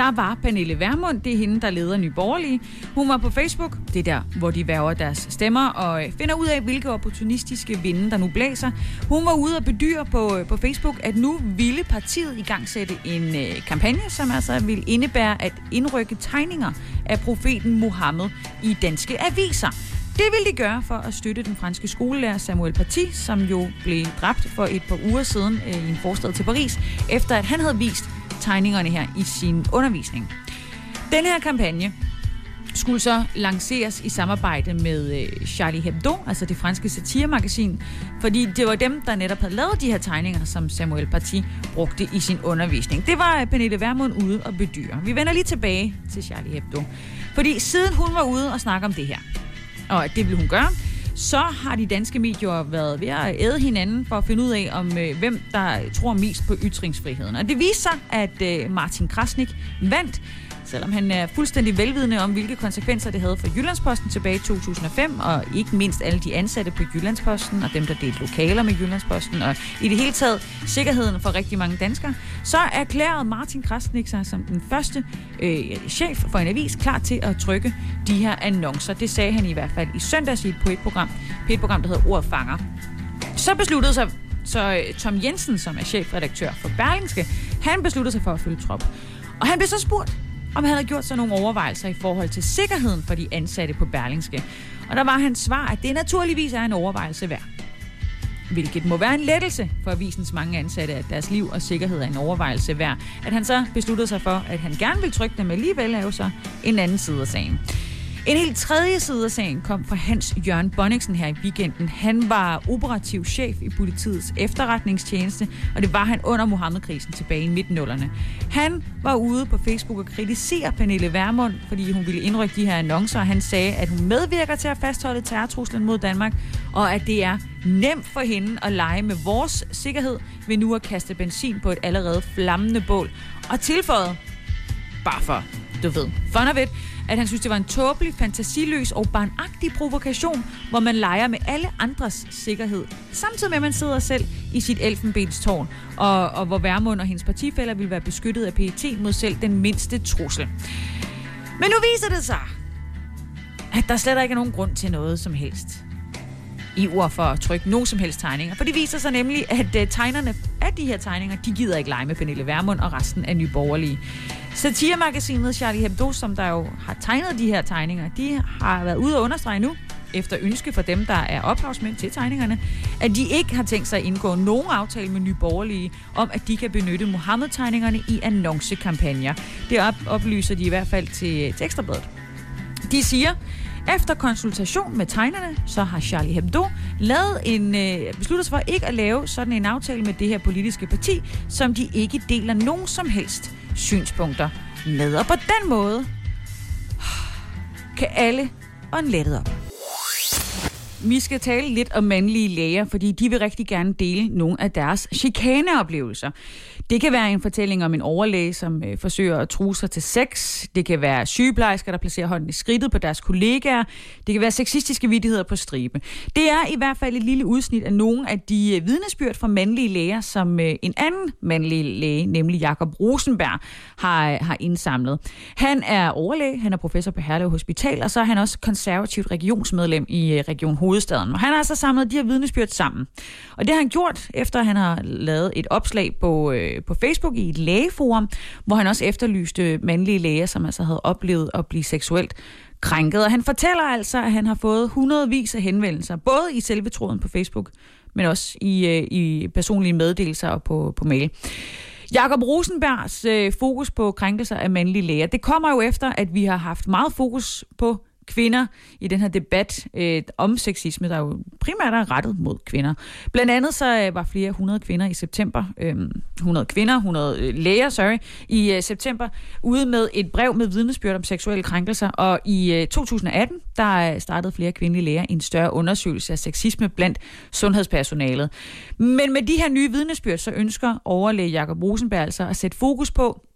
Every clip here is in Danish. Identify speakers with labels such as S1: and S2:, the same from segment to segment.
S1: der var Pernille Vermund, det er hende, der leder Nye Borgerlige. Hun var på Facebook, det er der, hvor de værver deres stemmer, og øh, finder ud af, hvilke opportunistiske vinde, der nu blæser. Hun var ude og bedyre på, øh, på Facebook, at nu ville partiet i gang sætte en øh, kampagne, som altså vil indebære at indrykke tegninger af profeten Mohammed i danske aviser. Det ville de gøre for at støtte den franske skolelærer Samuel Paty, som jo blev dræbt for et par uger siden øh, i en forstad til Paris, efter at han havde vist tegningerne her i sin undervisning. Den her kampagne skulle så lanceres i samarbejde med øh, Charlie Hebdo, altså det franske satiremagasin, fordi det var dem, der netop havde lavet de her tegninger, som Samuel Paty brugte i sin undervisning. Det var øh, Pernille Vermund ude og bedyre. Vi vender lige tilbage til Charlie Hebdo, fordi siden hun var ude og snakke om det her, og det vil hun gøre, så har de danske medier været ved at æde hinanden for at finde ud af, om øh, hvem der tror mest på ytringsfriheden. Og det viser sig, at øh, Martin Krasnik vandt selvom han er fuldstændig velvidende om, hvilke konsekvenser det havde for Jyllandsposten tilbage i 2005, og ikke mindst alle de ansatte på Jyllandsposten, og dem, der delte lokaler med Jyllandsposten, og i det hele taget sikkerheden for rigtig mange danskere, så erklærede Martin Krasnik sig som den første øh, chef for en avis klar til at trykke de her annoncer. Det sagde han i hvert fald i søndags i et program, et program der hedder Ordfanger. Så besluttede sig så øh, Tom Jensen, som er chefredaktør for Berlingske, han besluttede sig for at følge trop. Og han blev så spurgt, om han havde gjort sig nogle overvejelser i forhold til sikkerheden for de ansatte på Berlingske. Og der var hans svar, at det naturligvis er en overvejelse værd. Hvilket må være en lettelse for avisens mange ansatte, at deres liv og sikkerhed er en overvejelse værd. At han så besluttede sig for, at han gerne vil trykke dem alligevel, er jo så en anden side af sagen. En helt tredje side af sagen kom fra Hans Jørgen Bonniksen her i weekenden. Han var operativ chef i politiets efterretningstjeneste, og det var han under Mohammed-krisen tilbage i midtnullerne. Han var ude på Facebook og kritisere Pernille Vermund, fordi hun ville indrykke de her annoncer, og han sagde, at hun medvirker til at fastholde terrortruslen mod Danmark, og at det er nemt for hende at lege med vores sikkerhed ved nu at kaste benzin på et allerede flammende bål. Og tilføjet, bare for, du ved, fun of it, at han synes, det var en tåbelig, fantasiløs og barnagtig provokation, hvor man leger med alle andres sikkerhed, samtidig med, at man sidder selv i sit elfenbenstårn, og, og hvor Værmund og hendes partifælder vil være beskyttet af PET mod selv den mindste trussel. Men nu viser det sig, at der slet ikke er nogen grund til noget som helst i ord for at trykke nogen som helst tegninger. For det viser sig nemlig, at øh, tegnerne af de her tegninger, de gider ikke lege med Pernille Vermund og resten af Nye Borgerlige. Satiremagasinet Charlie Hebdo, som der jo har tegnet de her tegninger, de har været ude og understrege nu, efter ønske for dem, der er ophavsmænd til tegningerne, at de ikke har tænkt sig at indgå nogen aftale med Nye Borgerlige om, at de kan benytte Mohammed-tegningerne i annoncekampagner. Det oplyser de i hvert fald til, til Ekstrabladet. De siger, efter konsultation med tegnerne, så har Charlie Hebdo lavet en, øh, besluttet sig for ikke at lave sådan en aftale med det her politiske parti, som de ikke deler nogen som helst synspunkter med. Og på den måde kan alle ånde lettet op. Vi skal tale lidt om mandlige læger, fordi de vil rigtig gerne dele nogle af deres chikaneoplevelser. Det kan være en fortælling om en overlæge, som øh, forsøger at true sig til sex. Det kan være sygeplejersker, der placerer hånden i skridtet på deres kollegaer. Det kan være sexistiske vidtigheder på stribe. Det er i hvert fald et lille udsnit af nogle af de øh, vidnesbyrd fra mandlige læger, som øh, en anden mandlig læge, nemlig Jakob Rosenberg, har, øh, har indsamlet. Han er overlæge, han er professor på Herlev Hospital, og så er han også konservativt regionsmedlem i øh, Region Hovedstaden. Og han har så samlet de her vidnesbyrd sammen. Og det har han gjort, efter han har lavet et opslag på, øh, på Facebook i et lægeforum, hvor han også efterlyste mandlige læger, som altså havde oplevet at blive seksuelt krænket. Og han fortæller altså, at han har fået hundredvis af henvendelser, både i selve tråden på Facebook, men også i, øh, i personlige meddelelser og på, på mail. Jakob Rosenbergs øh, fokus på krænkelser af mandlige læger, det kommer jo efter, at vi har haft meget fokus på kvinder i den her debat øh, om sexisme, der jo primært er rettet mod kvinder. Blandt andet så øh, var flere hundrede kvinder i september, øh, 100 kvinder, 100 øh, læger, sorry, i øh, september, ude med et brev med vidnesbyrd om seksuelle krænkelser, og i øh, 2018, der øh, startede flere kvindelige læger en større undersøgelse af sexisme blandt sundhedspersonalet. Men med de her nye vidnesbyrd, så ønsker overlæge Jakob Rosenberg altså at sætte fokus på,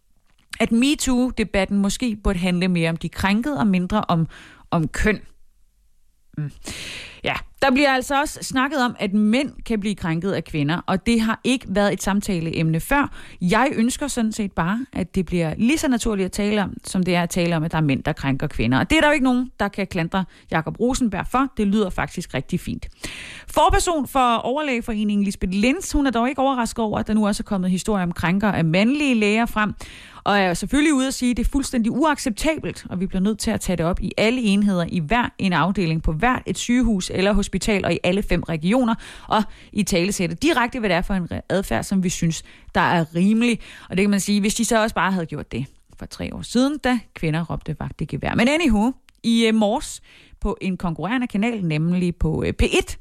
S1: at MeToo-debatten måske burde handle mere om de krænkede og mindre om, om køn. Mm. Ja, der bliver altså også snakket om, at mænd kan blive krænket af kvinder, og det har ikke været et samtaleemne før. Jeg ønsker sådan set bare, at det bliver lige så naturligt at tale om, som det er at tale om, at der er mænd, der krænker kvinder. Og det er der jo ikke nogen, der kan klandre Jakob Rosenberg for. Det lyder faktisk rigtig fint. Forperson for overlægeforeningen Lisbeth Lenz, hun er dog ikke overrasket over, at der nu også er kommet historier om krænker af mandlige læger frem. Og er selvfølgelig ude at sige, at det er fuldstændig uacceptabelt, og vi bliver nødt til at tage det op i alle enheder, i hver en afdeling, på hvert et sygehus eller hospital og i alle fem regioner, og i talesætte direkte, hvad det er for en adfærd, som vi synes, der er rimelig. Og det kan man sige, hvis de så også bare havde gjort det for tre år siden, da kvinder råbte vagt i gevær. Men anywho, i øh, morges på en konkurrerende kanal, nemlig på øh, P1,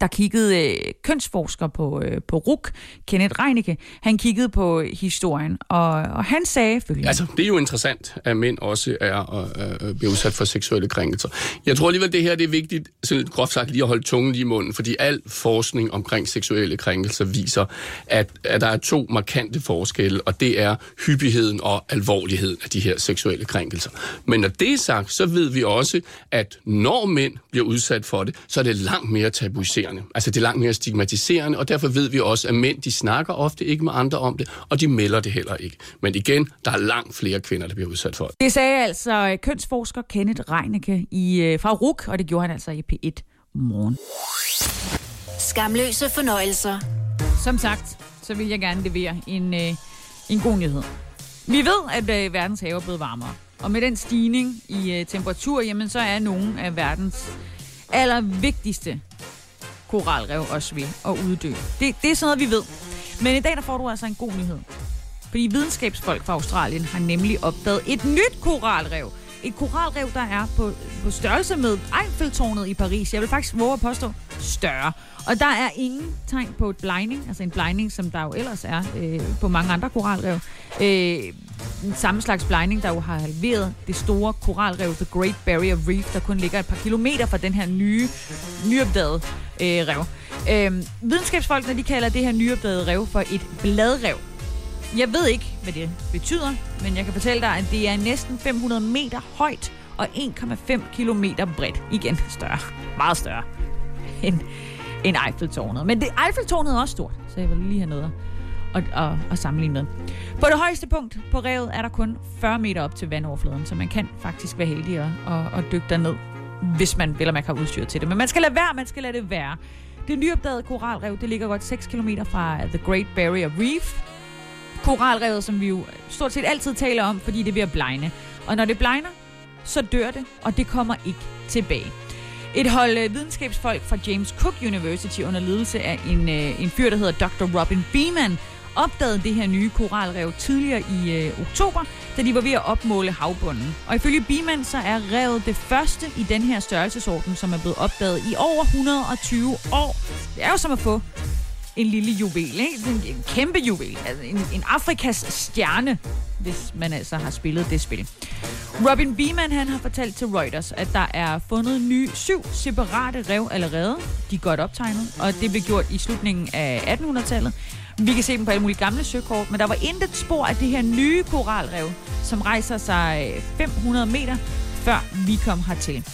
S1: der kiggede øh, kønsforsker på, øh, på RUK, Kenneth Reinicke, han kiggede på historien, og, og han sagde følgende.
S2: Altså, det er jo interessant, at mænd også er øh, bliver udsat for seksuelle krænkelser. Jeg tror alligevel, det her det er vigtigt, sådan groft sagt, lige at holde tungen lige i munden, fordi al forskning omkring seksuelle krænkelser viser, at, at der er to markante forskelle, og det er hyppigheden og alvorligheden af de her seksuelle krænkelser. Men når det er sagt, så ved vi også, at når mænd bliver udsat for det, så er det langt mere tabuiseret stigmatiserende. Altså det er langt mere stigmatiserende, og derfor ved vi også, at mænd de snakker ofte ikke med andre om det, og de melder det heller ikke. Men igen, der er langt flere kvinder, der bliver udsat for det.
S1: Det sagde altså øh, kønsforsker Kenneth Reinicke i, øh, fra RUK, og det gjorde han altså i P1 morgen.
S3: Skamløse fornøjelser.
S1: Som sagt, så vil jeg gerne levere en, øh, en god nyhed. Vi ved, at øh, verdens have er blevet varmere. Og med den stigning i øh, temperatur, jamen, så er nogle af verdens allervigtigste koralrev også ved at uddø. Det, det er sådan noget, vi ved. Men i dag der får du altså en god nyhed. Fordi videnskabsfolk fra Australien har nemlig opdaget et nyt koralrev. Et koralrev, der er på, på størrelse med Eiffeltårnet i Paris. Jeg vil faktisk våge at påstå større. Og der er ingen tegn på et blinding, altså en blinding, som der jo ellers er øh, på mange andre koralrev. Øh, samme slags blegning, der jo har halveret det store koralrev, The Great Barrier Reef, der kun ligger et par kilometer fra den her nye, nyopdagede øh, rev. Øh, videnskabsfolkene de kalder det her nyopdagede rev for et bladrev. Jeg ved ikke, hvad det betyder, men jeg kan fortælle dig, at det er næsten 500 meter højt og 1,5 kilometer bredt. Igen større. Meget større end, end Eiffeltårnet. Men det, Eiffeltårnet er også stort, så jeg vil lige have noget at, at, at sammenligne med. På det højeste punkt på revet er der kun 40 meter op til vandoverfladen, så man kan faktisk være heldig at, at, at dykke derned, hvis man vil, at man har udstyr til det. Men man skal lade være, man skal lade det være. Det nyopdagede koralrev, det ligger godt 6 km fra The Great Barrier Reef. Koralrevet, som vi jo stort set altid taler om, fordi det er ved at blegne. Og når det blegner, så dør det, og det kommer ikke tilbage. Et hold øh, videnskabsfolk fra James Cook University under ledelse af en, øh, en fyr, der hedder Dr. Robin Beeman, opdagede det her nye koralrev tidligere i øh, oktober, da de var ved at opmåle havbunden. Og ifølge Biman så er revet det første i den her størrelsesorden, som er blevet opdaget i over 120 år. Det er jo som at få en lille juvel, ikke? En, en kæmpe juvel. Altså en, en Afrikas stjerne, hvis man altså har spillet det spil. Robin Beeman han har fortalt til Reuters, at der er fundet nye syv separate rev allerede. De er godt optegnet, og det blev gjort i slutningen af 1800-tallet. Vi kan se dem på alle mulige gamle søkort, men der var intet spor af det her nye koralrev, som rejser sig øh, 500 meter, før vi kom hertil.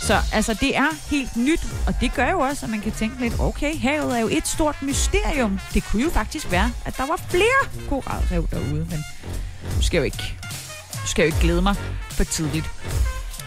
S1: Så altså, det er helt nyt, og det gør jo også, at man kan tænke lidt, okay, havet er jo et stort mysterium. Det kunne jo faktisk være, at der var flere koralrev derude, men nu skal jo ikke, nu skal jo ikke glæde mig for tidligt.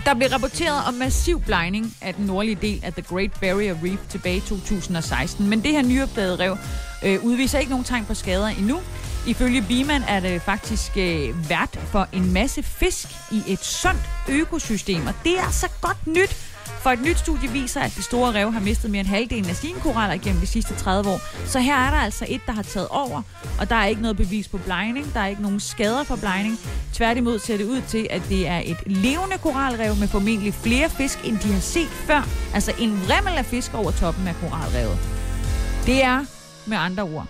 S1: Der blev rapporteret om massiv blegning af den nordlige del af The Great Barrier Reef tilbage i 2016, men det her nyopdagede rev øh, udviser ikke nogen tegn på skader endnu. Ifølge Biman er det faktisk øh, vært for en masse fisk i et sundt økosystem, og det er så godt nyt. For et nyt studie viser, at de store rev har mistet mere end halvdelen af sine koraller gennem de sidste 30 år. Så her er der altså et, der har taget over, og der er ikke noget bevis på blegning. Der er ikke nogen skader for blegning. Tværtimod ser det ud til, at det er et levende koralrev med formentlig flere fisk, end de har set før. Altså en vrimmel af fisk over toppen af koralrevet. Det er med andre ord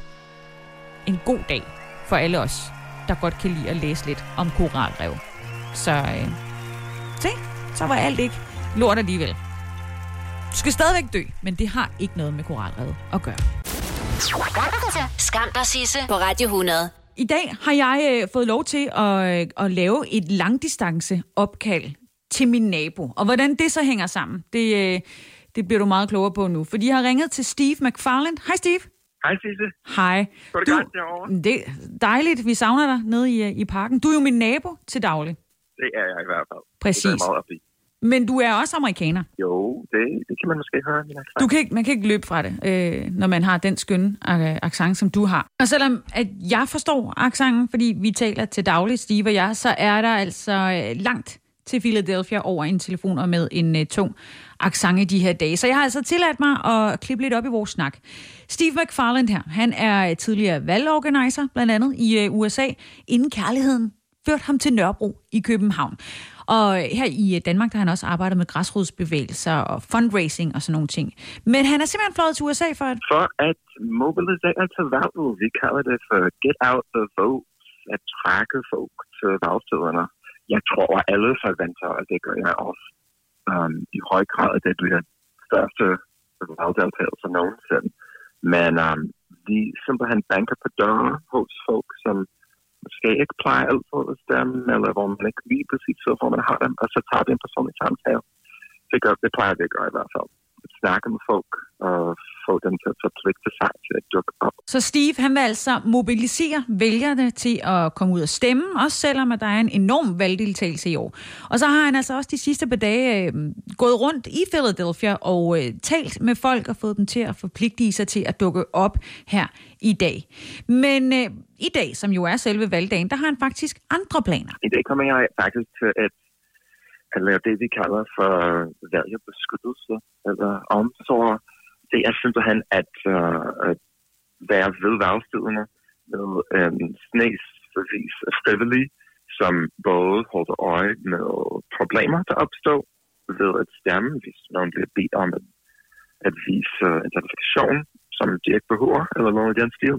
S1: en god dag for alle os, der godt kan lide at læse lidt om koralrev. Så øh, se, så var alt ikke lort alligevel. Du skal stadigvæk dø, men det har ikke noget med koralrevet at gøre.
S3: Skam dig, Sisse, på Radio 100.
S1: I dag har jeg øh, fået lov til at, øh, at lave et langdistance opkald til min nabo. Og hvordan det så hænger sammen, det, øh, det bliver du meget klogere på nu. For de har ringet til Steve McFarland. Hej Steve.
S4: Hej Sisse.
S1: Hej.
S4: Går det
S1: Du-
S4: godt derovre?
S1: Det er dejligt, vi savner dig nede i, øh, i parken. Du er jo min nabo til daglig.
S4: Det er jeg i hvert fald.
S1: Præcis.
S4: Det er meget.
S1: Men du er også amerikaner.
S4: Jo, det, det kan man måske høre.
S1: Du kan ikke, man kan ikke løbe fra det, øh, når man har den skønne øh, accent, som du har. Og selvom at jeg forstår accenten, fordi vi taler til daglig, Steve og jeg, så er der altså øh, langt til Philadelphia over en telefon og med en øh, tung accent i de her dage. Så jeg har altså tilladt mig at klippe lidt op i vores snak. Steve McFarland her, han er øh, tidligere valgorganiser, blandt andet i øh, USA, inden kærligheden førte ham til Nørrebro i København. Og øh, her i øh, Danmark, der har han også arbejdet med græsrodsbevægelser og fundraising og sådan nogle ting. Men han er simpelthen fløjet til USA for at...
S4: For at mobilisere til valget, vi kalder det for get out the vote, at trække folk til valgstederne. Jeg tror, at alle forventer, og det gør jeg også. Um, I høj grad, at det bliver største valgdeltagelse nogensinde. Men um, vi simpelthen banker på døren hos folk, som måske ikke plejer altid at stemme, eller hvor man ikke lige præcis ved, hvor man har dem, og så tager vi en personlig samtale. Det, gør, det plejer vi at gøre i hvert fald. Snakke med folk og få dem til at forpligte sig til at dukke op.
S1: Så Steve, han vil altså mobilisere vælgerne til at komme ud og stemme, også selvom at der er en enorm valgdeltagelse i år. Og så har han altså også de sidste par dage øh, gået rundt i Philadelphia og øh, talt med folk og fået dem til at forpligte sig til at dukke op her i dag. Men øh, i dag, som jo er selve valgdagen, der har han faktisk andre planer.
S4: I dag kommer jeg faktisk til at, at lave det, vi kalder for øh, vælgerbeskyttelse, eller omsorg. Det er simpelthen at, uh, at være ved valgstederne med øh, en snesvis af frivillige, som både holder øje med problemer, der opstår ved at stemme, hvis nogen bliver bedt om at, at vise uh, identifikation, som de ikke behøver, eller noget i den stil.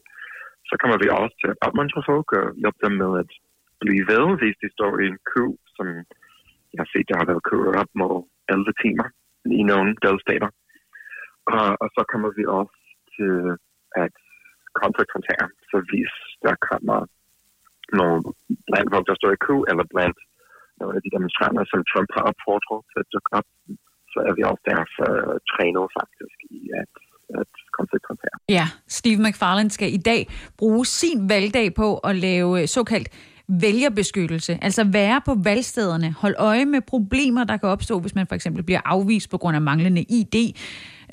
S4: Så kommer vi også til at opmuntre folk og hjælpe dem med at blive ved, hvis de står i en kø, som jeg har set, der har været kørt op mod 11 timer i nogle delstater. Og, og så kommer vi også til at konfrontere, så hvis der kommer nogle blandt folk, der står i kø, eller blandt nogle af de demonstranter, som Trump har opfordret til at dukke op, så er vi også derfor trænet faktisk i at, at konfrontere.
S1: Ja, Steve McFarland skal i dag bruge sin valgdag på at lave såkaldt vælgerbeskyttelse. Altså være på valgstederne, holde øje med problemer, der kan opstå, hvis man for eksempel bliver afvist på grund af manglende ID.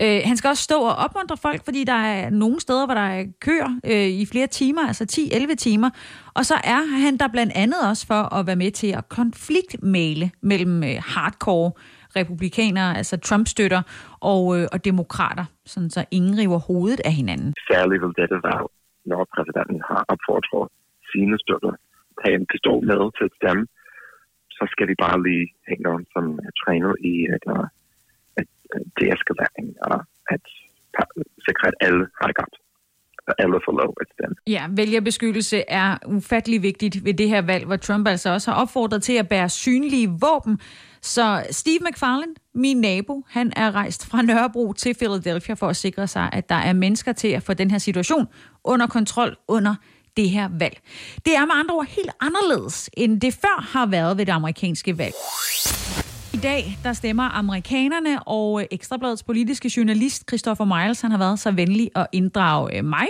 S1: Øh, han skal også stå og opmuntre folk, fordi der er nogle steder, hvor der er køer øh, i flere timer, altså 10-11 timer. Og så er han der blandt andet også for at være med til at konfliktmale mellem øh, hardcore republikanere, altså Trump-støtter, og, øh, og demokrater, sådan så ingen river hovedet af hinanden.
S4: Særligt vil dette være, når præsidenten har opfordret sine støtter tage en pistol med til dem, stemme, så skal vi bare lige hænge nogen, som er trænet i at, øh, at, øh, at deeskalering og at sikre, at alle har det godt. Og alle får lov at stemme.
S1: Ja, vælgerbeskyttelse er ufattelig vigtigt ved det her valg, hvor Trump altså også har opfordret til at bære synlige våben. Så Steve McFarland, min nabo, han er rejst fra Nørrebro til Philadelphia for at sikre sig, at der er mennesker til at få den her situation under kontrol under det her valg. Det er med andre ord helt anderledes, end det før har været ved det amerikanske valg. I dag der stemmer amerikanerne, og Ekstrabladets politiske journalist Christopher Miles han har været så venlig at inddrage øh, mig,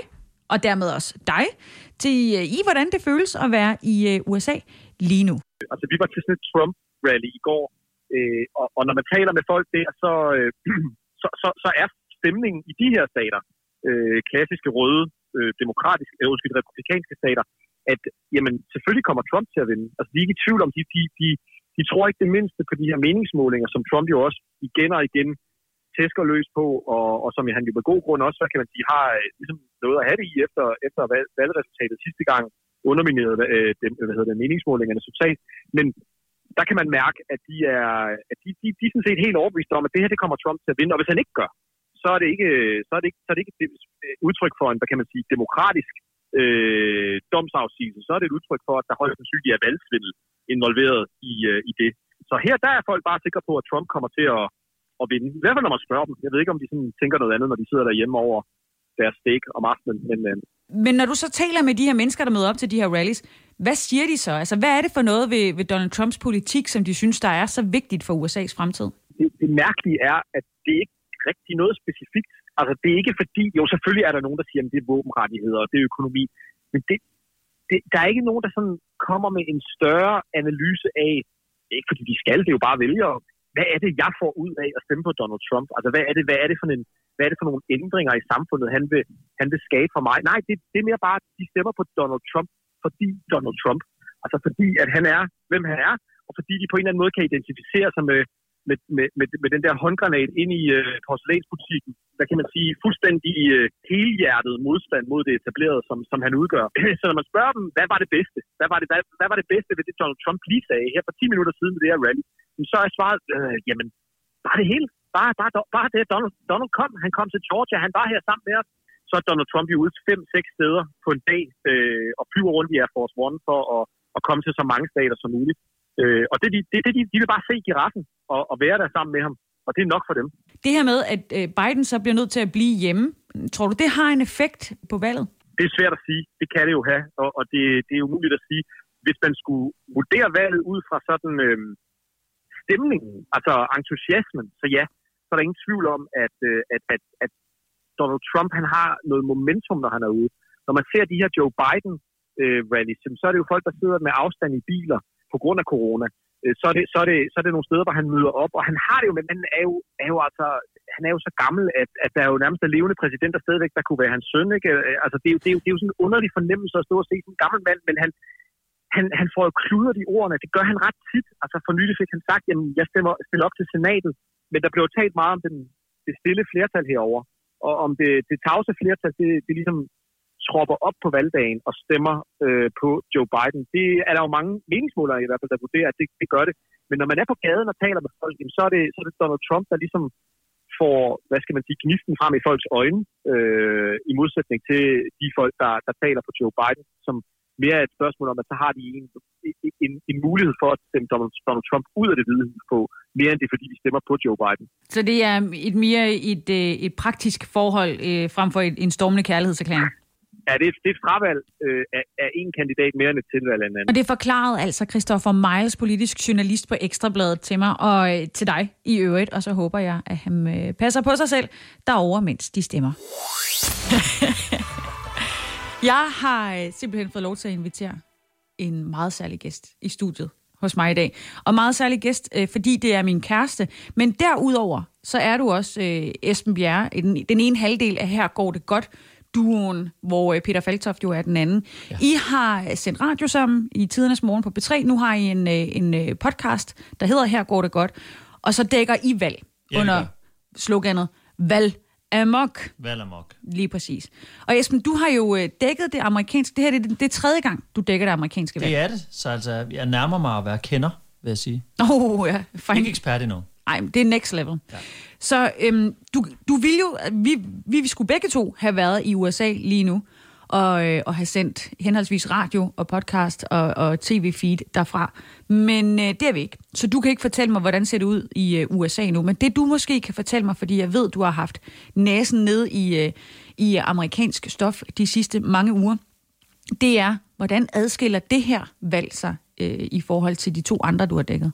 S1: og dermed også dig, til øh, i hvordan det føles at være i øh, USA lige nu.
S5: Altså, vi var til sådan et Trump-rally i går, øh, og, og når man taler med folk der, så, øh, så, så, så er stemningen i de her stater, øh, klassiske røde, øh, demokratiske, øh, undskyld, republikanske stater, at jamen, selvfølgelig kommer Trump til at vinde. Altså, de er ikke i tvivl om, de, de, de, de tror ikke det mindste på de her meningsmålinger, som Trump jo også igen og igen tæsker løs på, og, og som han jo med god grund også, hvad kan man sige, har øh, ligesom noget at have det i efter, efter valgresultatet sidste gang undermineret øh, dem, hvad hedder det, meningsmålingernes resultat. Men der kan man mærke, at de er, at de, de, de er sådan set helt overbeviste om, at det her det kommer Trump til at vinde. Og hvis han ikke gør, så er det ikke, så er det ikke, så er det ikke et udtryk for en, hvad kan man sige, demokratisk øh, domsafsigelse. Så er det et udtryk for, at der højst sandsynligt er valgsvindel involveret i, øh, i det. Så her der er folk bare sikre på, at Trump kommer til at, at vinde. I hvert fald når man spørger dem. Jeg ved ikke, om de sådan tænker noget andet, når de sidder derhjemme over deres steak om aftenen. Men, øh,
S1: men når du så taler med de her mennesker, der møder op til de her rallies, hvad siger de så? Altså, hvad er det for noget ved, ved Donald Trumps politik, som de synes, der er så vigtigt for USA's fremtid?
S5: Det, det mærkelige er, at det ikke rigtig noget specifikt. Altså, det er ikke fordi, jo selvfølgelig er der nogen, der siger, at det er våbenrettigheder, og det er økonomi, men det, det, der er ikke nogen, der sådan kommer med en større analyse af, ikke fordi de skal, det er jo bare vælgere, hvad er det, jeg får ud af at stemme på Donald Trump? Altså, hvad er det, hvad er det, for, en, hvad er det for nogle ændringer i samfundet, han vil, han vil skabe for mig? Nej, det, det er mere bare, at de stemmer på Donald Trump, fordi Donald Trump. Altså fordi, at han er, hvem han er, og fordi de på en eller anden måde kan identificere sig med, med, med, med, med den der håndgranat ind i øh, porcelænsbutikken. Hvad kan man sige? Fuldstændig øh, helhjertet modstand mod det etablerede, som, som han udgør. Så når man spørger dem, hvad var det bedste? Hvad var det, hvad, hvad var det bedste ved det, Donald Trump lige sagde her for 10 minutter siden ved det her rally? Så er svaret, øh, jamen, bare det hele. Bare, bare, bare det, Donald, Donald kom. Han kom til Georgia. Han var her sammen med os så er Donald Trump jo ude fem-seks steder på en dag øh, og flyver rundt i Air Force One for at, at komme til så mange stater som muligt. Øh, og det, det, det, de, de vil bare se giraffen og, og være der sammen med ham. Og det er nok for dem.
S1: Det her med, at øh, Biden så bliver nødt til at blive hjemme, tror du, det har en effekt på valget?
S5: Det er svært at sige. Det kan det jo have, og, og det, det er umuligt at sige. Hvis man skulle vurdere valget ud fra sådan øh, stemningen, altså entusiasmen, så ja, så er der ingen tvivl om, at, øh, at, at, at Donald Trump han har noget momentum, når han er ude. Når man ser de her Joe Biden øh, så er det jo folk, der sidder med afstand i biler på grund af corona. Øh, så, er det, så, er det, så er det nogle steder, hvor han møder op, og han har det jo, men han er jo, er jo altså, han er jo så gammel, at, at der er jo nærmest en levende præsident, der stadigvæk der kunne være hans søn. Ikke? Øh, altså, det, er jo, det, er jo, det er jo sådan en underlig fornemmelse at stå og se sådan en gammel mand, men han, han, han får jo kludret i ordene. Det gør han ret tit. Altså for nylig fik han sagt, at jeg stemmer, stiller op til senatet, men der blev talt meget om den, det stille flertal herover og om det, det tavse flertal, det, det ligesom tropper op på valgdagen og stemmer øh, på Joe Biden. Det er der jo mange meningsmålere i hvert fald, der vurderer, at det, det gør det. Men når man er på gaden og taler med folk, så er det, så er det Donald Trump, der ligesom får, hvad skal man sige, gnisten frem i folks øjne, øh, i modsætning til de folk, der, der taler på Joe Biden, som mere er et spørgsmål om, at så har de en, en, en mulighed for at stemme Donald, Donald Trump ud af det hvide på, mere end det, fordi de stemmer på Joe Biden.
S1: Så det er et mere et, øh, et praktisk forhold øh, frem for en stormende kærlighedserklæring?
S5: Ja, det er, det er fravalg øh, af, en kandidat mere end et tilvalg end anden.
S1: Og det forklarede altså Christoffer Miles, politisk journalist på Ekstrabladet til mig, og øh, til dig i øvrigt, og så håber jeg, at han øh, passer på sig selv derovre, mens de stemmer. jeg har øh, simpelthen fået lov til at invitere en meget særlig gæst i studiet hos mig i dag. Og meget særlig gæst, øh, fordi det er min kæreste. Men derudover, så er du også øh, Esben Bjerre, den, den ene halvdel af Her går det godt, duoen, hvor øh, Peter Faltoft jo er den anden. Ja. I har sendt radio sammen i Tidernes Morgen på B3. Nu har I en, øh, en øh, podcast, der hedder Her går det godt. Og så dækker I valg ja, under sloganet Valg Amok.
S6: Val amok.
S1: Lige præcis. Og Esben, du har jo dækket det amerikanske... Det her det, det er tredje gang, du dækker det amerikanske valg.
S6: Det er det. Så altså, jeg nærmer mig at være kender, vil jeg sige.
S1: Åh, oh, ja.
S6: Fine. Ikke ekspert endnu.
S1: Nej, det er next level. Ja. Så øhm, du, du vil jo... Vi, vi skulle begge to have været i USA lige nu og, øh, og have sendt henholdsvis radio og podcast og, og tv-feed derfra. Men øh, det er vi ikke. Så du kan ikke fortælle mig, hvordan ser det ud i øh, USA nu. Men det du måske kan fortælle mig, fordi jeg ved, du har haft næsen ned i, øh, i amerikansk stof de sidste mange uger, det er, hvordan adskiller det her valg sig øh, i forhold til de to andre, du har dækket?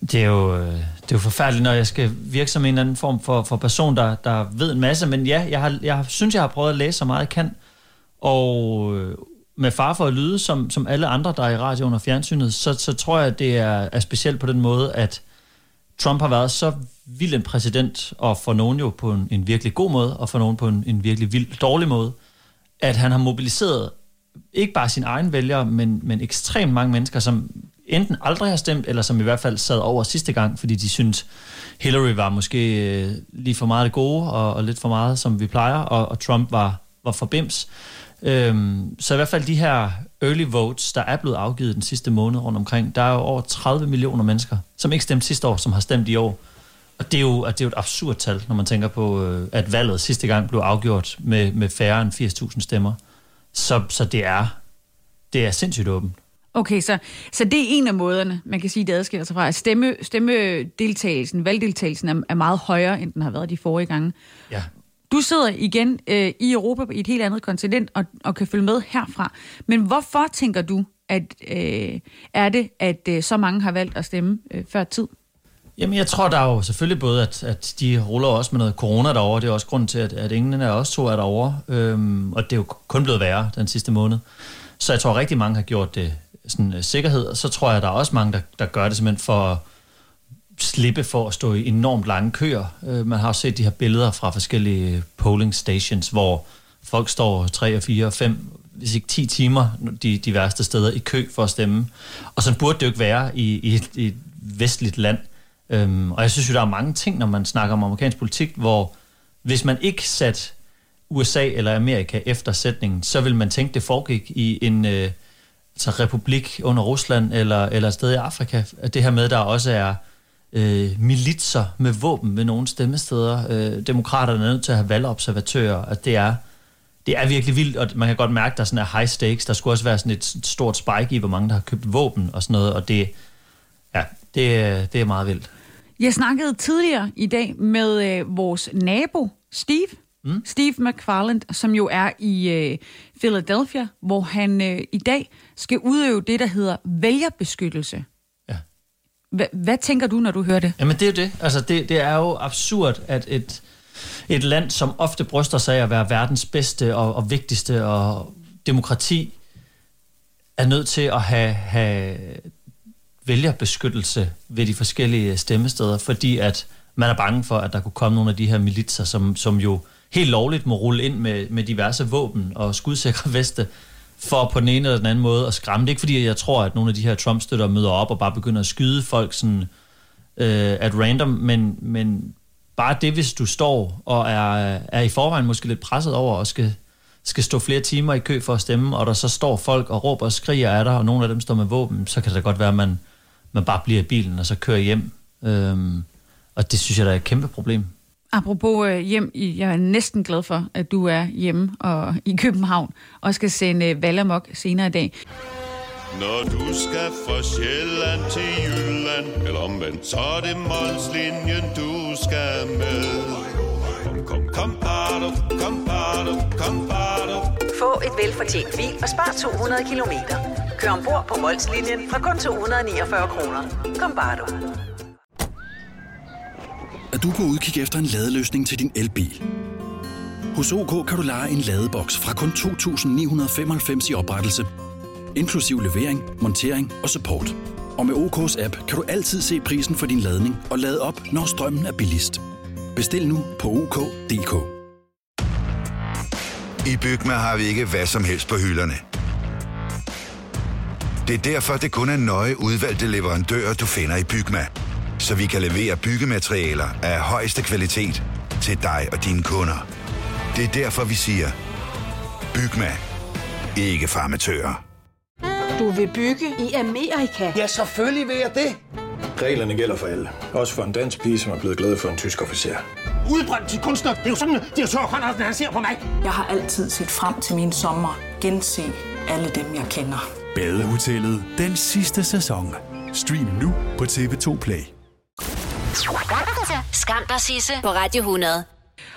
S6: Det er, jo, øh, det er jo forfærdeligt, når jeg skal virke som en eller anden form for, for person, der, der ved en masse. Men ja, jeg, har, jeg synes, jeg har prøvet at læse så meget jeg kan. Og øh, med far for at lyde, som, som alle andre, der er i radioen og fjernsynet, så, så tror jeg, at det er, er specielt på den måde, at Trump har været så vild en præsident, og for nogen jo på en, en virkelig god måde, og for nogen på en, en virkelig vild dårlig måde, at han har mobiliseret ikke bare sin egen vælgere, men, men ekstremt mange mennesker, som enten aldrig har stemt, eller som i hvert fald sad over sidste gang, fordi de synes Hillary var måske øh, lige for meget det gode, og, og lidt for meget, som vi plejer, og, og Trump var, var for bims. Øhm, så i hvert fald de her early votes, der er blevet afgivet den sidste måned rundt omkring, der er jo over 30 millioner mennesker, som ikke stemte sidste år, som har stemt i år. Og det er jo, det er jo et absurd tal, når man tænker på, øh, at valget sidste gang blev afgjort med, med færre end 80.000 stemmer. Så, så det er det er sindssygt åbent.
S1: Okay, så, så det er en af måderne, man kan sige, det adskiller sig fra, stemme, stemmedeltagelsen, valgdeltagelsen er, er meget højere, end den har været de forrige gange.
S6: Ja.
S1: Du sidder igen øh, i Europa i et helt andet kontinent og, og kan følge med herfra. Men hvorfor tænker du, at øh, er det, at øh, så mange har valgt at stemme øh, før tid?
S6: Jamen, jeg tror, der er jo selvfølgelig både, at, at de ruller også med noget corona derovre. Det er også grund til, at, at ingen af os to er derovre. Øhm, og det er jo kun blevet værre den sidste måned. Så jeg tror, rigtig mange har gjort det sådan øh, sikkerhed. Og så tror jeg, der er også mange, der, der gør det simpelthen for at slippe for at stå i enormt lange køer. Øh, man har også set de her billeder fra forskellige polling stations, hvor folk står 3 og 4 og 5 hvis ikke 10 timer de, de værste steder i kø for at stemme. Og sådan burde det jo ikke være i, i, et, i et vestligt land. Øhm, og jeg synes jo, der er mange ting, når man snakker om amerikansk politik, hvor hvis man ikke satte USA eller Amerika efter sætningen, så vil man tænke, det foregik i en øh, altså republik under Rusland eller, eller et sted i Afrika. At det her med, der også er øh, militser med våben ved nogle stemmesteder. Øh, demokraterne er nødt til at have valgobservatører. At det er, det er virkelig vildt, og man kan godt mærke, at der sådan er high stakes. Der skulle også være sådan et stort spike i, hvor mange der har købt våben og sådan noget, og det, ja, det, det er meget vildt.
S1: Jeg snakkede tidligere i dag med øh, vores nabo, Steve, Mm. Steve McFarland, som jo er i øh, Philadelphia, hvor han øh, i dag skal udøve det, der hedder vælgerbeskyttelse.
S6: Ja.
S1: H- hvad tænker du, når du hører det?
S6: Jamen det er jo det. Altså det, det er jo absurd, at et, et land, som ofte bryster sig af at være verdens bedste og, og vigtigste og demokrati, er nødt til at have, have vælgerbeskyttelse ved de forskellige stemmesteder, fordi at man er bange for, at der kunne komme nogle af de her militser, som, som jo helt lovligt må rulle ind med, med diverse våben og skudsikre veste, for på den ene eller den anden måde at skræmme. Det er ikke fordi, jeg tror, at nogle af de her Trump-støtter møder op og bare begynder at skyde folk sådan øh, at random, men, men bare det, hvis du står og er, er i forvejen måske lidt presset over og skal, skal stå flere timer i kø for at stemme, og der så står folk og råber og skriger af dig, og nogle af dem står med våben, så kan det godt være, at man, man bare bliver i bilen og så kører hjem. Øhm, og det synes jeg, der er et kæmpe problem.
S1: Apropos øh, hjem, jeg er næsten glad for, at du er hjemme og i København og skal sende øh, Valamok senere i dag.
S7: Når du skal fra Sjælland til Jylland, eller omvendt, så er det Molslinjen, du skal med. Kom, kom, kom, bado, kom, bado, kom, bado.
S3: Få et velfortjent bil og spar 200 kilometer. Kør ombord på Molslinjen fra kun 249 kroner. Kom bare du.
S8: Er du på udkig efter en ladeløsning til din elbil? Hos OK kan du lege en ladeboks fra kun 2.995 i oprettelse, inklusiv levering, montering og support. Og med OK's app kan du altid se prisen for din ladning og lade op, når strømmen er billigst. Bestil nu på OK.dk.
S9: I Bygma har vi ikke hvad som helst på hylderne. Det er derfor, det kun er nøje udvalgte leverandører, du finder i Bygma. Så vi kan levere byggematerialer af højeste kvalitet til dig og dine kunder. Det er derfor, vi siger, Bygma. Ikke farmatører.
S10: Du vil bygge i Amerika?
S11: Ja, selvfølgelig vil jeg det. Reglerne gælder for alle. Også for en dansk pige, som er blevet glad for en tysk officer.
S12: Udbrændt til kunstner. Det er jo sådan, at direktør Conradsen, han ser på mig.
S10: Jeg har altid set frem til min sommer. Gense alle dem, jeg kender.
S13: Badehotellet. Den sidste sæson. Stream nu på TV2 Play.
S3: Skam dig, Sisse, på Radio 100.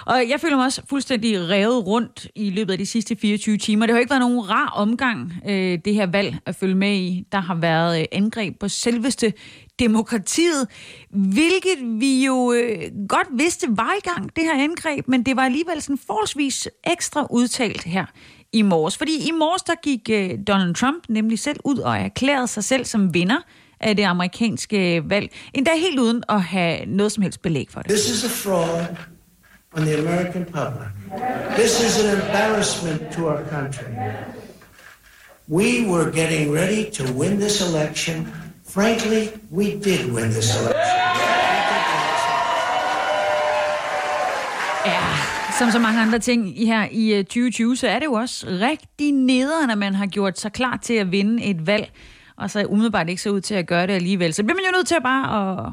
S1: Og jeg føler mig også fuldstændig revet rundt i løbet af de sidste 24 timer. Det har ikke været nogen rar omgang, øh, det her valg at følge med i. Der har været øh, angreb på selveste demokratiet, hvilket vi jo øh, godt vidste var i gang, det her angreb, men det var alligevel sådan forholdsvis ekstra udtalt her i morges. Fordi i morges, der gik øh, Donald Trump nemlig selv ud og erklærede sig selv som vinder af det amerikanske valg, endda helt uden at have noget som helst belæg for det.
S14: This is a fraud on the American public. This is an embarrassment to our country. We were getting ready to win this election Frankly, we did win this election.
S1: Ja, som så mange andre ting i her i øh, 2020, så er det jo også rigtig nederen, at man har gjort sig klar til at vinde et valg, og så umiddelbart ikke så ud til at gøre det alligevel. Så bliver man jo nødt til at bare at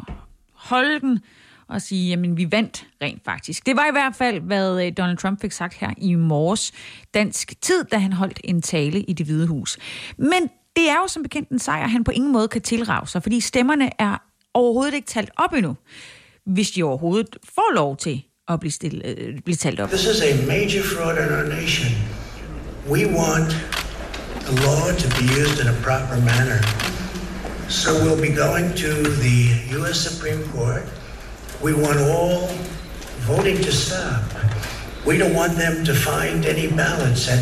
S1: holde den og sige, jamen vi vandt rent faktisk. Det var i hvert fald, hvad øh, Donald Trump fik sagt her i morges dansk tid, da han holdt en tale i det hvide hus. Men det er jo som bekendt en sejr, han på ingen måde kan tilrage sig, fordi stemmerne er overhovedet ikke talt op endnu, hvis de overhovedet får lov til at blive, stille, øh, blive talt op.
S14: This is a major fraud in our nation. We want the law to be used in a proper manner. So we'll be going to the U.S. Supreme Court. We want all voting to stop. We don't want them to find any balance at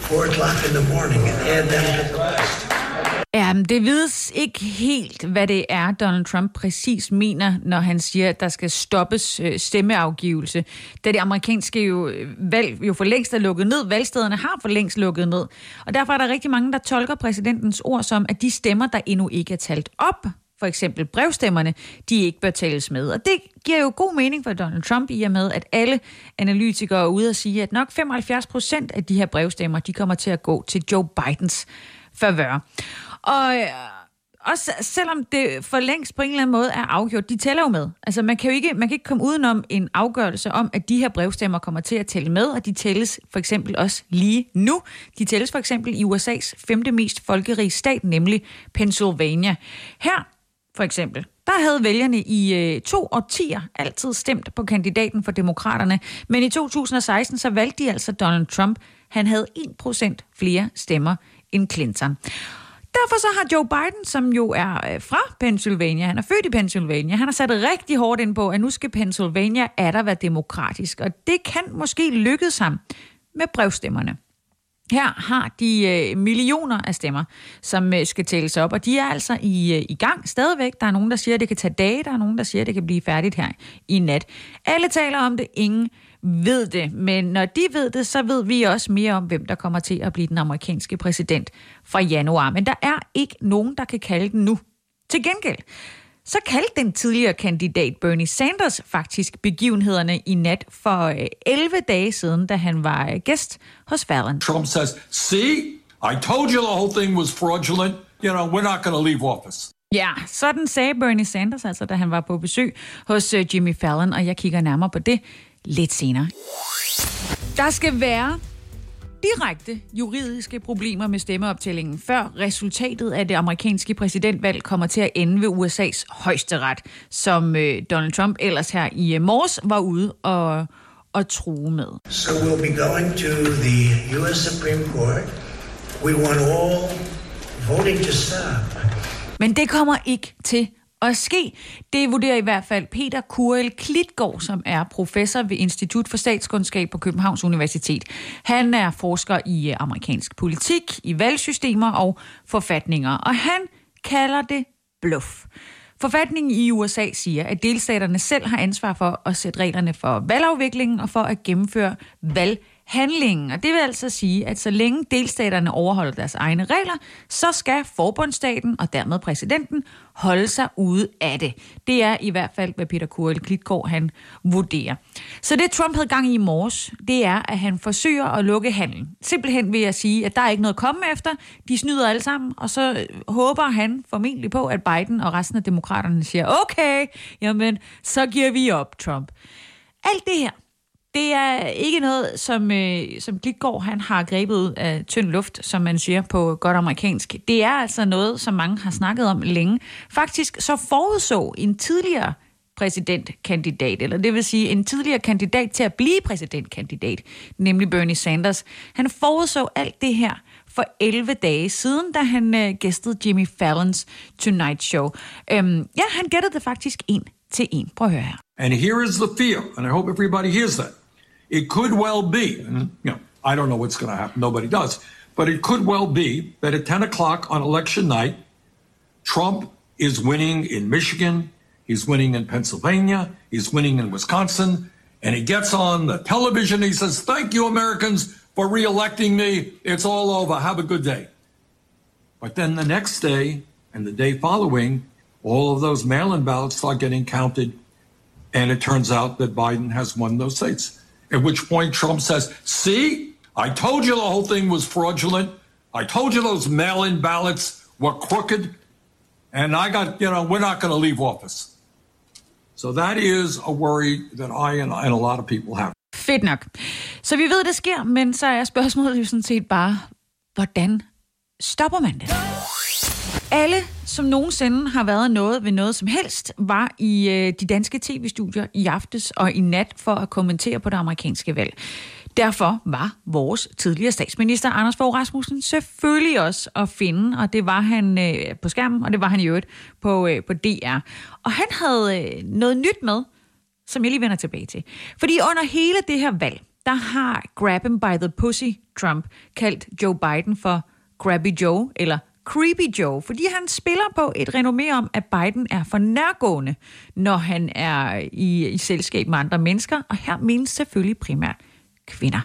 S14: 4 o'clock in the morning and add them to the list.
S1: Ja, men det vides ikke helt, hvad det er, Donald Trump præcis mener, når han siger, at der skal stoppes øh, stemmeafgivelse. Da det amerikanske jo, øh, valg jo for længst er lukket ned, valgstederne har for længst lukket ned. Og derfor er der rigtig mange, der tolker præsidentens ord som, at de stemmer, der endnu ikke er talt op, for eksempel brevstemmerne, de ikke bør tales med. Og det giver jo god mening for Donald Trump i og med, at alle analytikere er ude og sige, at nok 75 procent af de her brevstemmer, de kommer til at gå til Joe Bidens favør. Og øh, også selvom det for længst på en eller anden måde er afgjort, de tæller jo med. Altså man kan jo ikke, man kan ikke komme udenom en afgørelse om, at de her brevstemmer kommer til at tælle med, og de tælles for eksempel også lige nu. De tælles for eksempel i USA's femte mest folkerige stat, nemlig Pennsylvania. Her for eksempel, der havde vælgerne i øh, to årtier altid stemt på kandidaten for demokraterne, men i 2016 så valgte de altså Donald Trump. Han havde 1% flere stemmer end Clinton. Derfor så har Joe Biden, som jo er øh, fra Pennsylvania, han er født i Pennsylvania, han har sat rigtig hårdt ind på, at nu skal Pennsylvania er der være demokratisk, og det kan måske lykkes ham med brevstemmerne. Her har de øh, millioner af stemmer, som øh, skal tælles op, og de er altså i, øh, i gang stadigvæk. Der er nogen, der siger, at det kan tage dage, der er nogen, der siger, at det kan blive færdigt her i nat. Alle taler om det, ingen ved det, men når de ved det, så ved vi også mere om, hvem der kommer til at blive den amerikanske præsident fra januar. Men der er ikke nogen, der kan kalde den nu. Til gengæld, så kaldte den tidligere kandidat Bernie Sanders faktisk begivenhederne i nat for 11 dage siden, da han var gæst hos Fallon.
S15: Trump says, see, I told you the whole thing was fraudulent. You know, we're not going to leave office.
S1: Ja, sådan sagde Bernie Sanders altså, da han var på besøg hos Jimmy Fallon, og jeg kigger nærmere på det lidt senere. Der skal være direkte juridiske problemer med stemmeoptællingen, før resultatet af det amerikanske præsidentvalg kommer til at ende ved USA's højesteret, som øh, Donald Trump ellers her i øh, morges var ude og, og true med.
S14: So we'll be going to the U.S. Supreme Court. We want all voting to stop.
S1: Men det kommer ikke til at ske. Det vurderer i hvert fald Peter Kurel Klitgaard, som er professor ved Institut for Statskundskab på Københavns Universitet. Han er forsker i øh, amerikansk politik, i valgsystemer og forfatninger, og han kalder det bluff. Forfatningen i USA siger, at delstaterne selv har ansvar for at sætte reglerne for valgafviklingen og for at gennemføre valg handlingen. Og det vil altså sige, at så længe delstaterne overholder deres egne regler, så skal forbundsstaten og dermed præsidenten holde sig ude af det. Det er i hvert fald, hvad Peter Kurel Klitgaard han vurderer. Så det Trump havde gang i i morges, det er, at han forsøger at lukke handlen. Simpelthen vil jeg sige, at der er ikke noget at komme efter. De snyder alle sammen, og så øh, håber han formentlig på, at Biden og resten af demokraterne siger, okay, jamen, så giver vi op, Trump. Alt det her, det er ikke noget, som, øh, som Glitgaard han har grebet ud af tynd luft, som man siger på godt amerikansk. Det er altså noget, som mange har snakket om længe. Faktisk så forudså en tidligere præsidentkandidat, eller det vil sige en tidligere kandidat til at blive præsidentkandidat, nemlig Bernie Sanders. Han forudså alt det her for 11 dage siden, da han øh, gæstede Jimmy Fallons Tonight Show. Øhm, ja, han gættede det faktisk en til en. Prøv at høre her.
S15: And here is the fear, and I hope everybody hears that. It could well be, and you know, I don't know what's going to happen, nobody does, but it could well be that at 10 o'clock on election night, Trump is winning in Michigan, he's winning in Pennsylvania, he's winning in Wisconsin, and he gets on the television, he says, Thank you, Americans, for re electing me. It's all over. Have a good day. But then the next day, And the day following, all of those mail in ballots start getting counted. And it turns out that Biden has won those states. At which point Trump says, See, I told you the whole thing was fraudulent. I told you those mail in ballots were crooked. And I got, you know, we're not going to leave office. So that is a worry that I and, and a lot of people have.
S1: Fedt nok. Så vi ved, det sker, men så er spørgsmålet jo sådan set bare, hvordan stopper man det? Alle, som nogensinde har været noget ved noget som helst, var i øh, de danske tv-studier i aftes og i nat for at kommentere på det amerikanske valg. Derfor var vores tidligere statsminister Anders Fogh Rasmussen selvfølgelig også at finde, og det var han øh, på skærmen, og det var han i øvrigt på, øh, på DR. Og han havde øh, noget nyt med, som jeg lige vender tilbage til. Fordi under hele det her valg, der har Grab him by the pussy Trump kaldt Joe Biden for Grabby Joe, eller Creepy Joe, fordi han spiller på et renommé om, at Biden er for nærgående, når han er i, i selskab med andre mennesker, og her menes selvfølgelig primært kvinder.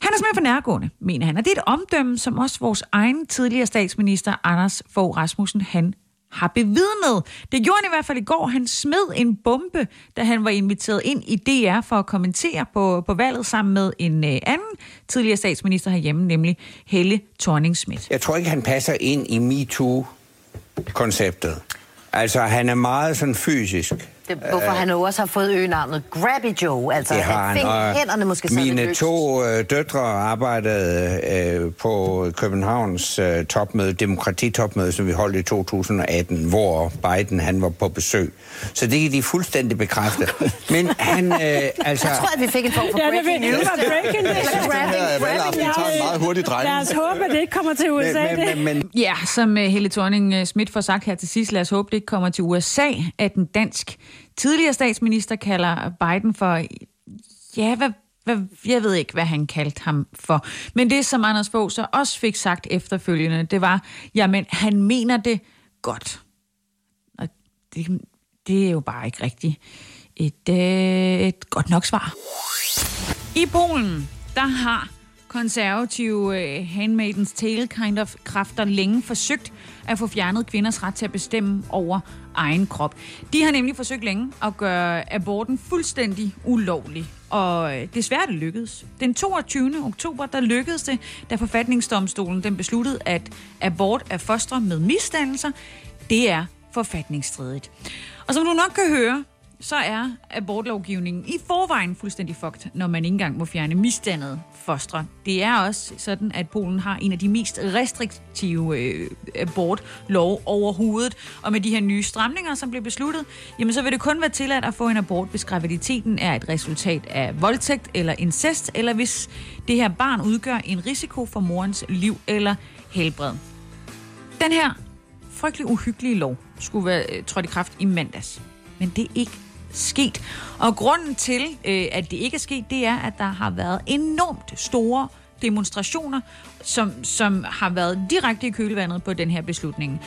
S1: Han er simpelthen for nærgående, mener han, og det er et omdømme, som også vores egen tidligere statsminister, Anders Fogh Rasmussen, han har bevidnet. Det gjorde han i hvert fald i går. Han smed en bombe, da han var inviteret ind i DR for at kommentere på, på valget sammen med en øh, anden tidligere statsminister herhjemme, nemlig Helle thorning -Schmidt.
S16: Jeg tror ikke, han passer ind i MeToo-konceptet. Altså, han er meget sådan fysisk.
S17: Det, hvorfor han jo også har fået øgenavnet Grabby Joe. Altså,
S16: Det har
S17: han fik
S16: og
S17: hænderne måske
S16: Mine to øh, døtre arbejdede øh, på Københavns øh, topmøde, demokratitopmøde, som vi holdt i 2018, hvor Biden han var på besøg. Så det kan de fuldstændig bekræfte. Men han, øh, altså...
S17: Jeg tror, at vi fik en form for
S18: Ja, det,
S17: breaking
S18: det
S17: news.
S18: var breaking news.
S17: Grabbing, grabbing.
S18: Lad os håbe, at det ikke kommer til USA. det.
S16: men,
S1: Ja, som uh, Helle thorning Schmidt får sagt her til sidst, lad os håbe, det ikke kommer til USA, at den dansk tidligere statsminister kalder Biden for, ja, hvad, hvad, jeg ved ikke, hvad han kaldte ham for. Men det, som Anders Fogh så også fik sagt efterfølgende, det var, jamen, han mener det godt. Og det, det er jo bare ikke rigtigt et, øh, et godt nok svar. I Polen, der har konservative uh, Handmaidens Tale kind of kræfter længe forsøgt at få fjernet kvinders ret til at bestemme over egen krop. De har nemlig forsøgt længe at gøre aborten fuldstændig ulovlig. Og øh, desværre det lykkedes. Den 22. oktober, der lykkedes det, da forfatningsdomstolen den besluttede, at abort af fostre med misdannelser, det er forfatningsstridigt. Og som du nok kan høre, så er abortlovgivningen i forvejen fuldstændig fucked, når man ikke engang må fjerne misdannede fostre. Det er også sådan, at Polen har en af de mest restriktive øh, abortlov overhovedet. Og med de her nye stramninger, som blev besluttet, jamen så vil det kun være tilladt at få en abort, hvis graviditeten er et resultat af voldtægt eller incest, eller hvis det her barn udgør en risiko for morens liv eller helbred. Den her frygtelig uhyggelige lov skulle være øh, trådt i kraft i mandags. Men det er ikke sket. Og grunden til, øh, at det ikke er sket, det er, at der har været enormt store demonstrationer, som, som har været direkte i kølevandet på den her beslutning.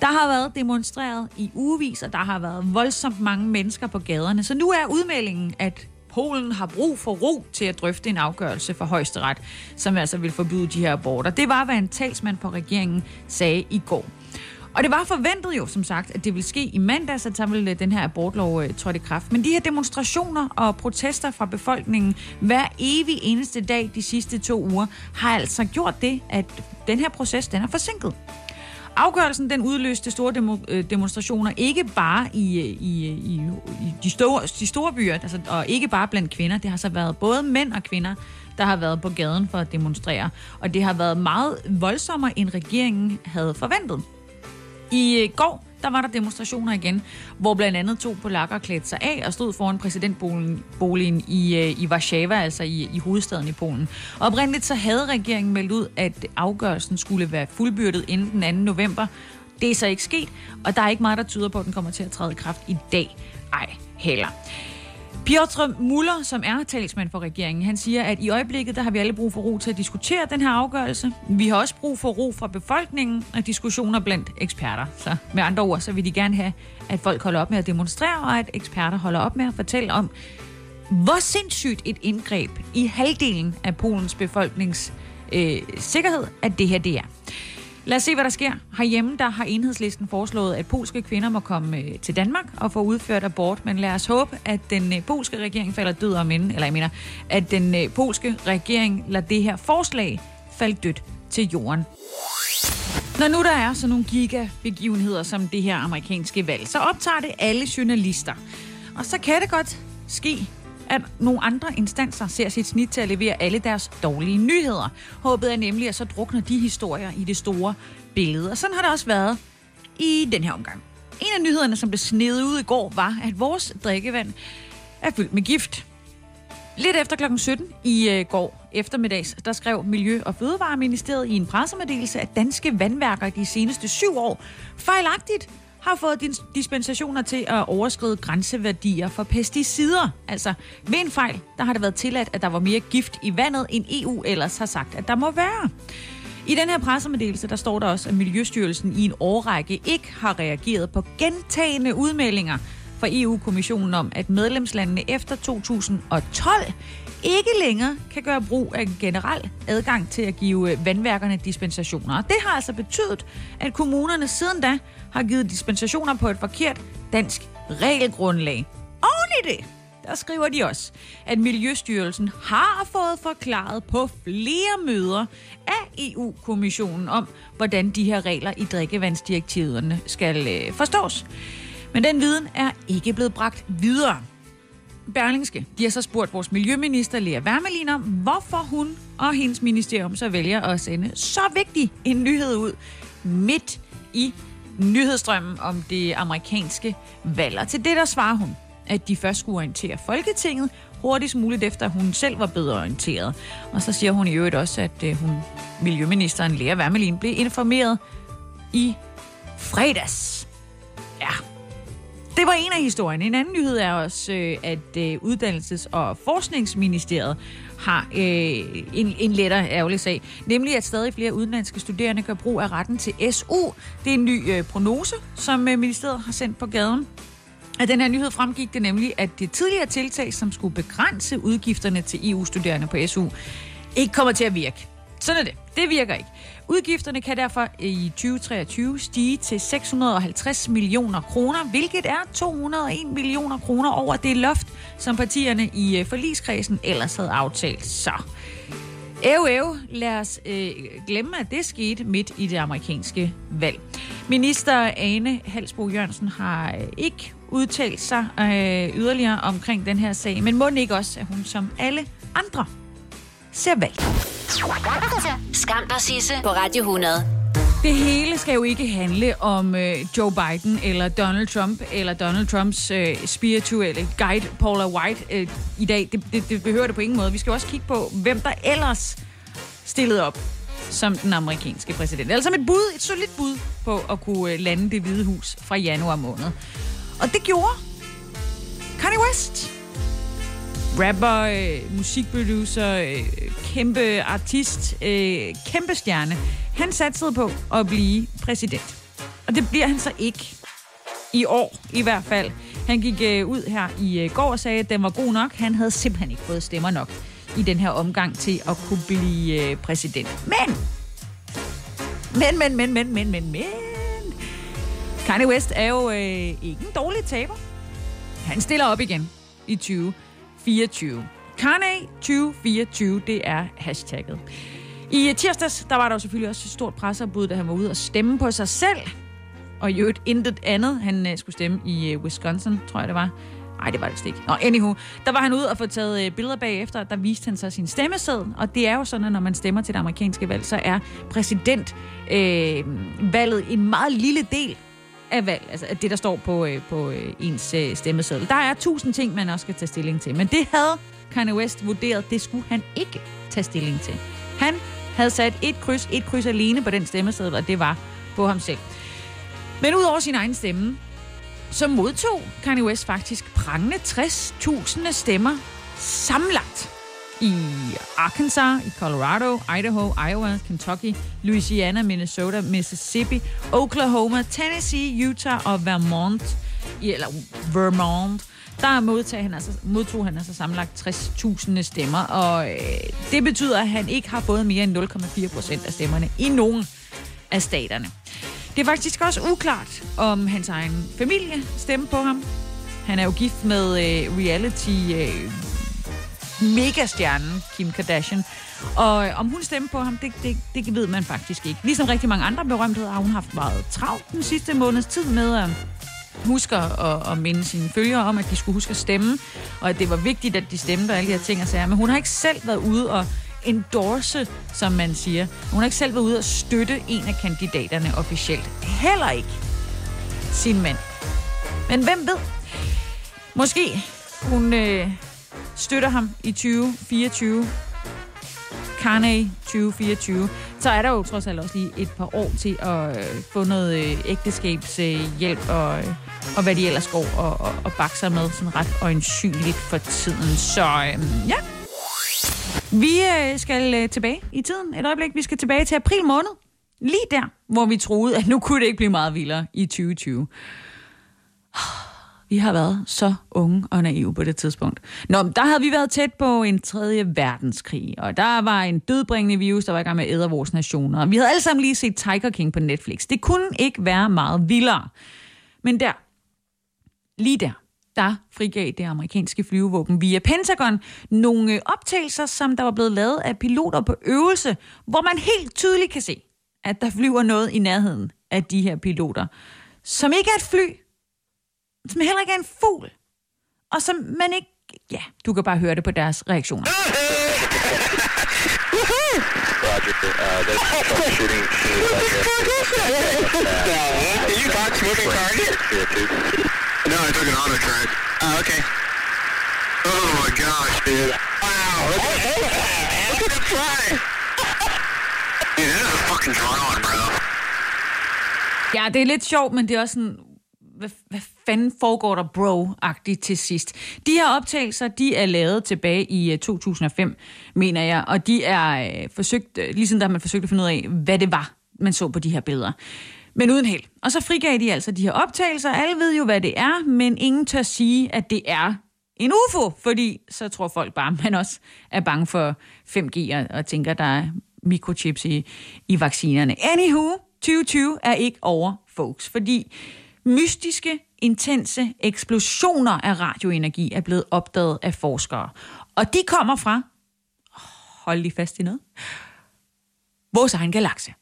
S1: Der har været demonstreret i ugevis, og der har været voldsomt mange mennesker på gaderne. Så nu er udmeldingen, at Polen har brug for ro til at drøfte en afgørelse for højesteret, som altså vil forbyde de her aborter. Det var, hvad en talsmand for regeringen sagde i går. Og det var forventet jo, som sagt, at det ville ske i mandags, at så ville øh, den her abortlov øh, trådte i kraft. Men de her demonstrationer og protester fra befolkningen hver evig eneste dag de sidste to uger, har altså gjort det, at den her proces, den er forsinket. Afgørelsen den udløste store demo, øh, demonstrationer, ikke bare i, øh, i, øh, i, i de, store, de store byer, altså, og ikke bare blandt kvinder. Det har så været både mænd og kvinder, der har været på gaden for at demonstrere. Og det har været meget voldsommere, end regeringen havde forventet. I øh, går, der var der demonstrationer igen, hvor blandt andet to polakker klædte sig af og stod foran præsidentboligen i, øh, i Warszawa, altså i, i hovedstaden i Polen. Og oprindeligt så havde regeringen meldt ud, at afgørelsen skulle være fuldbyrdet inden den 2. november. Det er så ikke sket, og der er ikke meget, der tyder på, at den kommer til at træde i kraft i dag. Ej, heller. Piotr Muller, som er talsmand for regeringen, han siger, at i øjeblikket der har vi alle brug for ro til at diskutere den her afgørelse. Vi har også brug for ro fra befolkningen og diskussioner blandt eksperter. Så med andre ord, så vil de gerne have, at folk holder op med at demonstrere, og at eksperter holder op med at fortælle om, hvor sindssygt et indgreb i halvdelen af Polens befolknings øh, sikkerhed, at det her det er. Lad os se, hvad der sker. Herhjemme der har enhedslisten foreslået, at polske kvinder må komme øh, til Danmark og få udført abort. Men lad os håbe, at den øh, polske regering falder død om inden. Eller jeg mener, at den øh, polske regering lader det her forslag falde dødt til jorden. Når nu der er sådan nogle gigabegivenheder som det her amerikanske valg, så optager det alle journalister. Og så kan det godt ske, at nogle andre instanser ser sit snit til at levere alle deres dårlige nyheder. Håbet er nemlig, at så drukner de historier i det store billede. Og sådan har det også været i den her omgang. En af nyhederne, som blev snedet ud i går, var, at vores drikkevand er fyldt med gift. Lidt efter kl. 17 i øh, går eftermiddags, der skrev Miljø- og Fødevareministeriet i en pressemeddelelse, at danske vandværker de seneste syv år fejlagtigt har fået dispensationer til at overskride grænseværdier for pesticider. Altså, ved en fejl, der har det været tilladt, at der var mere gift i vandet, end EU ellers har sagt, at der må være. I den her pressemeddelelse, der står der også, at Miljøstyrelsen i en årrække ikke har reageret på gentagende udmeldinger fra EU-kommissionen om, at medlemslandene efter 2012 ikke længere kan gøre brug af en generel adgang til at give øh, vandværkerne dispensationer. Og det har altså betydet, at kommunerne siden da har givet dispensationer på et forkert dansk regelgrundlag. Oven i det, der skriver de også, at Miljøstyrelsen har fået forklaret på flere møder af EU-kommissionen om, hvordan de her regler i drikkevandsdirektiverne skal øh, forstås. Men den viden er ikke blevet bragt videre. Berlingske, de har så spurgt vores miljøminister Lea Wermelin om, hvorfor hun og hendes ministerium så vælger at sende så vigtig en nyhed ud midt i nyhedsstrømmen om det amerikanske valg. Og til det der svarer hun, at de først skulle orientere Folketinget hurtigst muligt efter, at hun selv var bedre orienteret. Og så siger hun i øvrigt også, at øh, hun, miljøministeren Lea Wermelin blev informeret i fredags. Det var en af historien. En anden nyhed er også, øh, at øh, Uddannelses- og Forskningsministeriet har øh, en, en lettere ærgerlig sag. Nemlig, at stadig flere udenlandske studerende gør brug af retten til SU. Det er en ny øh, prognose, som øh, ministeriet har sendt på gaden. Af den her nyhed fremgik det nemlig, at det tidligere tiltag, som skulle begrænse udgifterne til EU-studerende på SU, ikke kommer til at virke. Sådan er det. Det virker ikke. Udgifterne kan derfor i 2023 stige til 650 millioner kroner, hvilket er 201 millioner kroner over det loft, som partierne i øh, forligskredsen ellers havde aftalt. Så Æv, æv, lad os øh, glemme, at det skete midt i det amerikanske valg. Minister Ane Halsbo Jørgensen har øh, ikke udtalt sig øh, yderligere omkring den her sag, men må ikke også, at hun som alle andre ser valg.
S19: Skam dig, Sisse, på Radio 100.
S1: Det hele skal jo ikke handle om øh, Joe Biden eller Donald Trump eller Donald Trumps øh, spirituelle guide Paula White øh, i dag. Det, det, det behøver det på ingen måde. Vi skal også kigge på, hvem der ellers stillede op som den amerikanske præsident. Altså et bud, et solidt bud på at kunne øh, lande det hvide hus fra januar måned. Og det gjorde Kanye West. Rapper, øh, musikproducer, øh, kæmpe artist, øh, kæmpe stjerne. Han satsede på at blive præsident. Og det bliver han så ikke. I år i hvert fald. Han gik øh, ud her i øh, går og sagde, at den var god nok. Han havde simpelthen ikke fået stemmer nok i den her omgang til at kunne blive øh, præsident. Men! Men, men, men, men, men, men, men... Kanye West er jo øh, ikke en dårlig taber. Han stiller op igen i 20. 2024. Kanye 2024, det er hashtagget. I tirsdags, der var der jo selvfølgelig også et stort presseopbud, da han var ude og stemme på sig selv. Og i øvrigt intet andet. Han øh, skulle stemme i øh, Wisconsin, tror jeg det var. Nej, det var det ikke. Nå, anywho. Der var han ude og få taget øh, billeder bagefter. Der viste han så sin stemmeseddel. Og det er jo sådan, at når man stemmer til det amerikanske valg, så er præsidentvalget øh, en meget lille del af valg, altså det, der står på, øh, på øh, ens øh, stemmeseddel. Der er tusind ting, man også skal tage stilling til. Men det havde Kanye West vurderet, det skulle han ikke tage stilling til. Han havde sat et kryds, et kryds alene på den stemmeseddel, og det var på ham selv. Men udover sin egen stemme, så modtog Kanye West faktisk prangende 60.000 stemmer samlet i Arkansas, i Colorado, Idaho, Iowa, Kentucky, Louisiana, Minnesota, Mississippi, Oklahoma, Tennessee, Utah og Vermont, eller Vermont, der modtog han, altså, modtog han altså sammenlagt 60.000 stemmer, og øh, det betyder, at han ikke har fået mere end 0,4 procent af stemmerne i nogen af staterne. Det er faktisk også uklart, om hans egen familie stemmer på ham. Han er jo gift med øh, reality øh, megastjernen Kim Kardashian. Og om hun stemmer på ham, det, det, det ved man faktisk ikke. Ligesom rigtig mange andre berømtheder har hun haft meget travlt den sidste måneds tid med at huske at, at minde sine følgere om, at de skulle huske at stemme, og at det var vigtigt, at de stemte og alle de her ting og sager. Men hun har ikke selv været ude og endorse, som man siger. Hun har ikke selv været ude og støtte en af kandidaterne officielt. Heller ikke sin mand. Men hvem ved? Måske hun øh, støtter ham i 2024. Carnage 2024. Så er der jo trods alt også lige et par år til at øh, få noget øh, ægteskabshjælp øh, og, øh, og hvad de ellers går og, og, og bakser med sådan ret øjensynligt for tiden. Så øh, ja, vi øh, skal øh, tilbage i tiden. Et øjeblik, vi skal tilbage til april måned. Lige der, hvor vi troede, at nu kunne det ikke blive meget vildere i 2020. Vi har været så unge og naive på det tidspunkt. Nå, der havde vi været tæt på en tredje verdenskrig, og der var en dødbringende virus, der var i gang med at æde vores nationer. Vi havde alle sammen lige set Tiger King på Netflix. Det kunne ikke være meget vildere. Men der, lige der, der frigav det amerikanske flyvevåben via Pentagon nogle optagelser, som der var blevet lavet af piloter på øvelse, hvor man helt tydeligt kan se, at der flyver noget i nærheden af de her piloter, som ikke er et fly, som heller ikke er en fugl, og som man ikke... Ja, du kan bare høre det på deres reaktioner.
S20: Roger, uh, that's troubleshooting. Did you talk smoking target? No, I took an auto track. Oh, okay. Oh my gosh, dude. Wow, look at that. Look at the fly. Dude, that is a fucking drone, bro.
S1: Ja, det er lidt sjovt, men det er også sådan, hvad, hvad fanden foregår der bro-agtigt til sidst? De her optagelser, de er lavet tilbage i øh, 2005, mener jeg, og de er øh, forsøgt, øh, ligesom der man forsøgt at finde ud af, hvad det var, man så på de her billeder. Men uden held. Og så frigav de altså de her optagelser. Alle ved jo, hvad det er, men ingen tør sige, at det er en UFO, fordi så tror folk bare, at man også er bange for 5G og, og tænker, der er mikrochips i, i vaccinerne. Anywho, 2020 er ikke over, folks, fordi mystiske, intense eksplosioner af radioenergi er blevet opdaget af forskere. Og de kommer fra, hold lige fast i noget, vores egen galakse.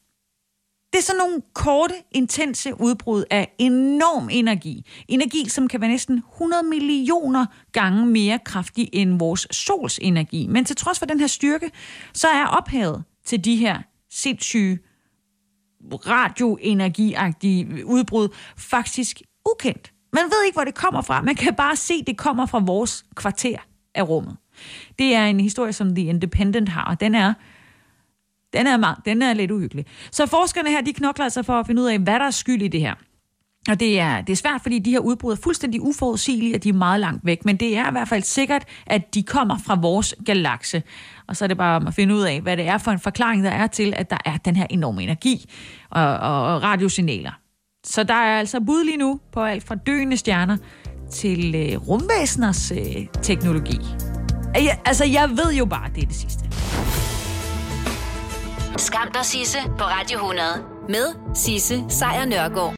S1: Det er sådan nogle korte, intense udbrud af enorm energi. Energi, som kan være næsten 100 millioner gange mere kraftig end vores sols energi. Men til trods for den her styrke, så er ophavet til de her sindssyge radioenergiagtige udbrud faktisk ukendt. Man ved ikke, hvor det kommer fra. Man kan bare se, at det kommer fra vores kvarter af rummet. Det er en historie, som The Independent har, og den er, den er, meget, den er lidt uhyggelig. Så forskerne her, de knokler sig for at finde ud af, hvad der er skyld i det her. Og det er, det er svært, fordi de her udbrud er fuldstændig uforudsigelige, og de er meget langt væk. Men det er i hvert fald sikkert, at de kommer fra vores galakse. Og så er det bare om at finde ud af, hvad det er for en forklaring, der er til, at der er den her enorme energi og, og radiosignaler. Så der er altså bud lige nu på alt fra døende stjerner til øh, rumvæseners øh, teknologi. Jeg, altså, jeg ved jo bare, det er det sidste.
S19: Skam dig, Sisse, på Radio 100. Med Sisse Sejr Nørgaard.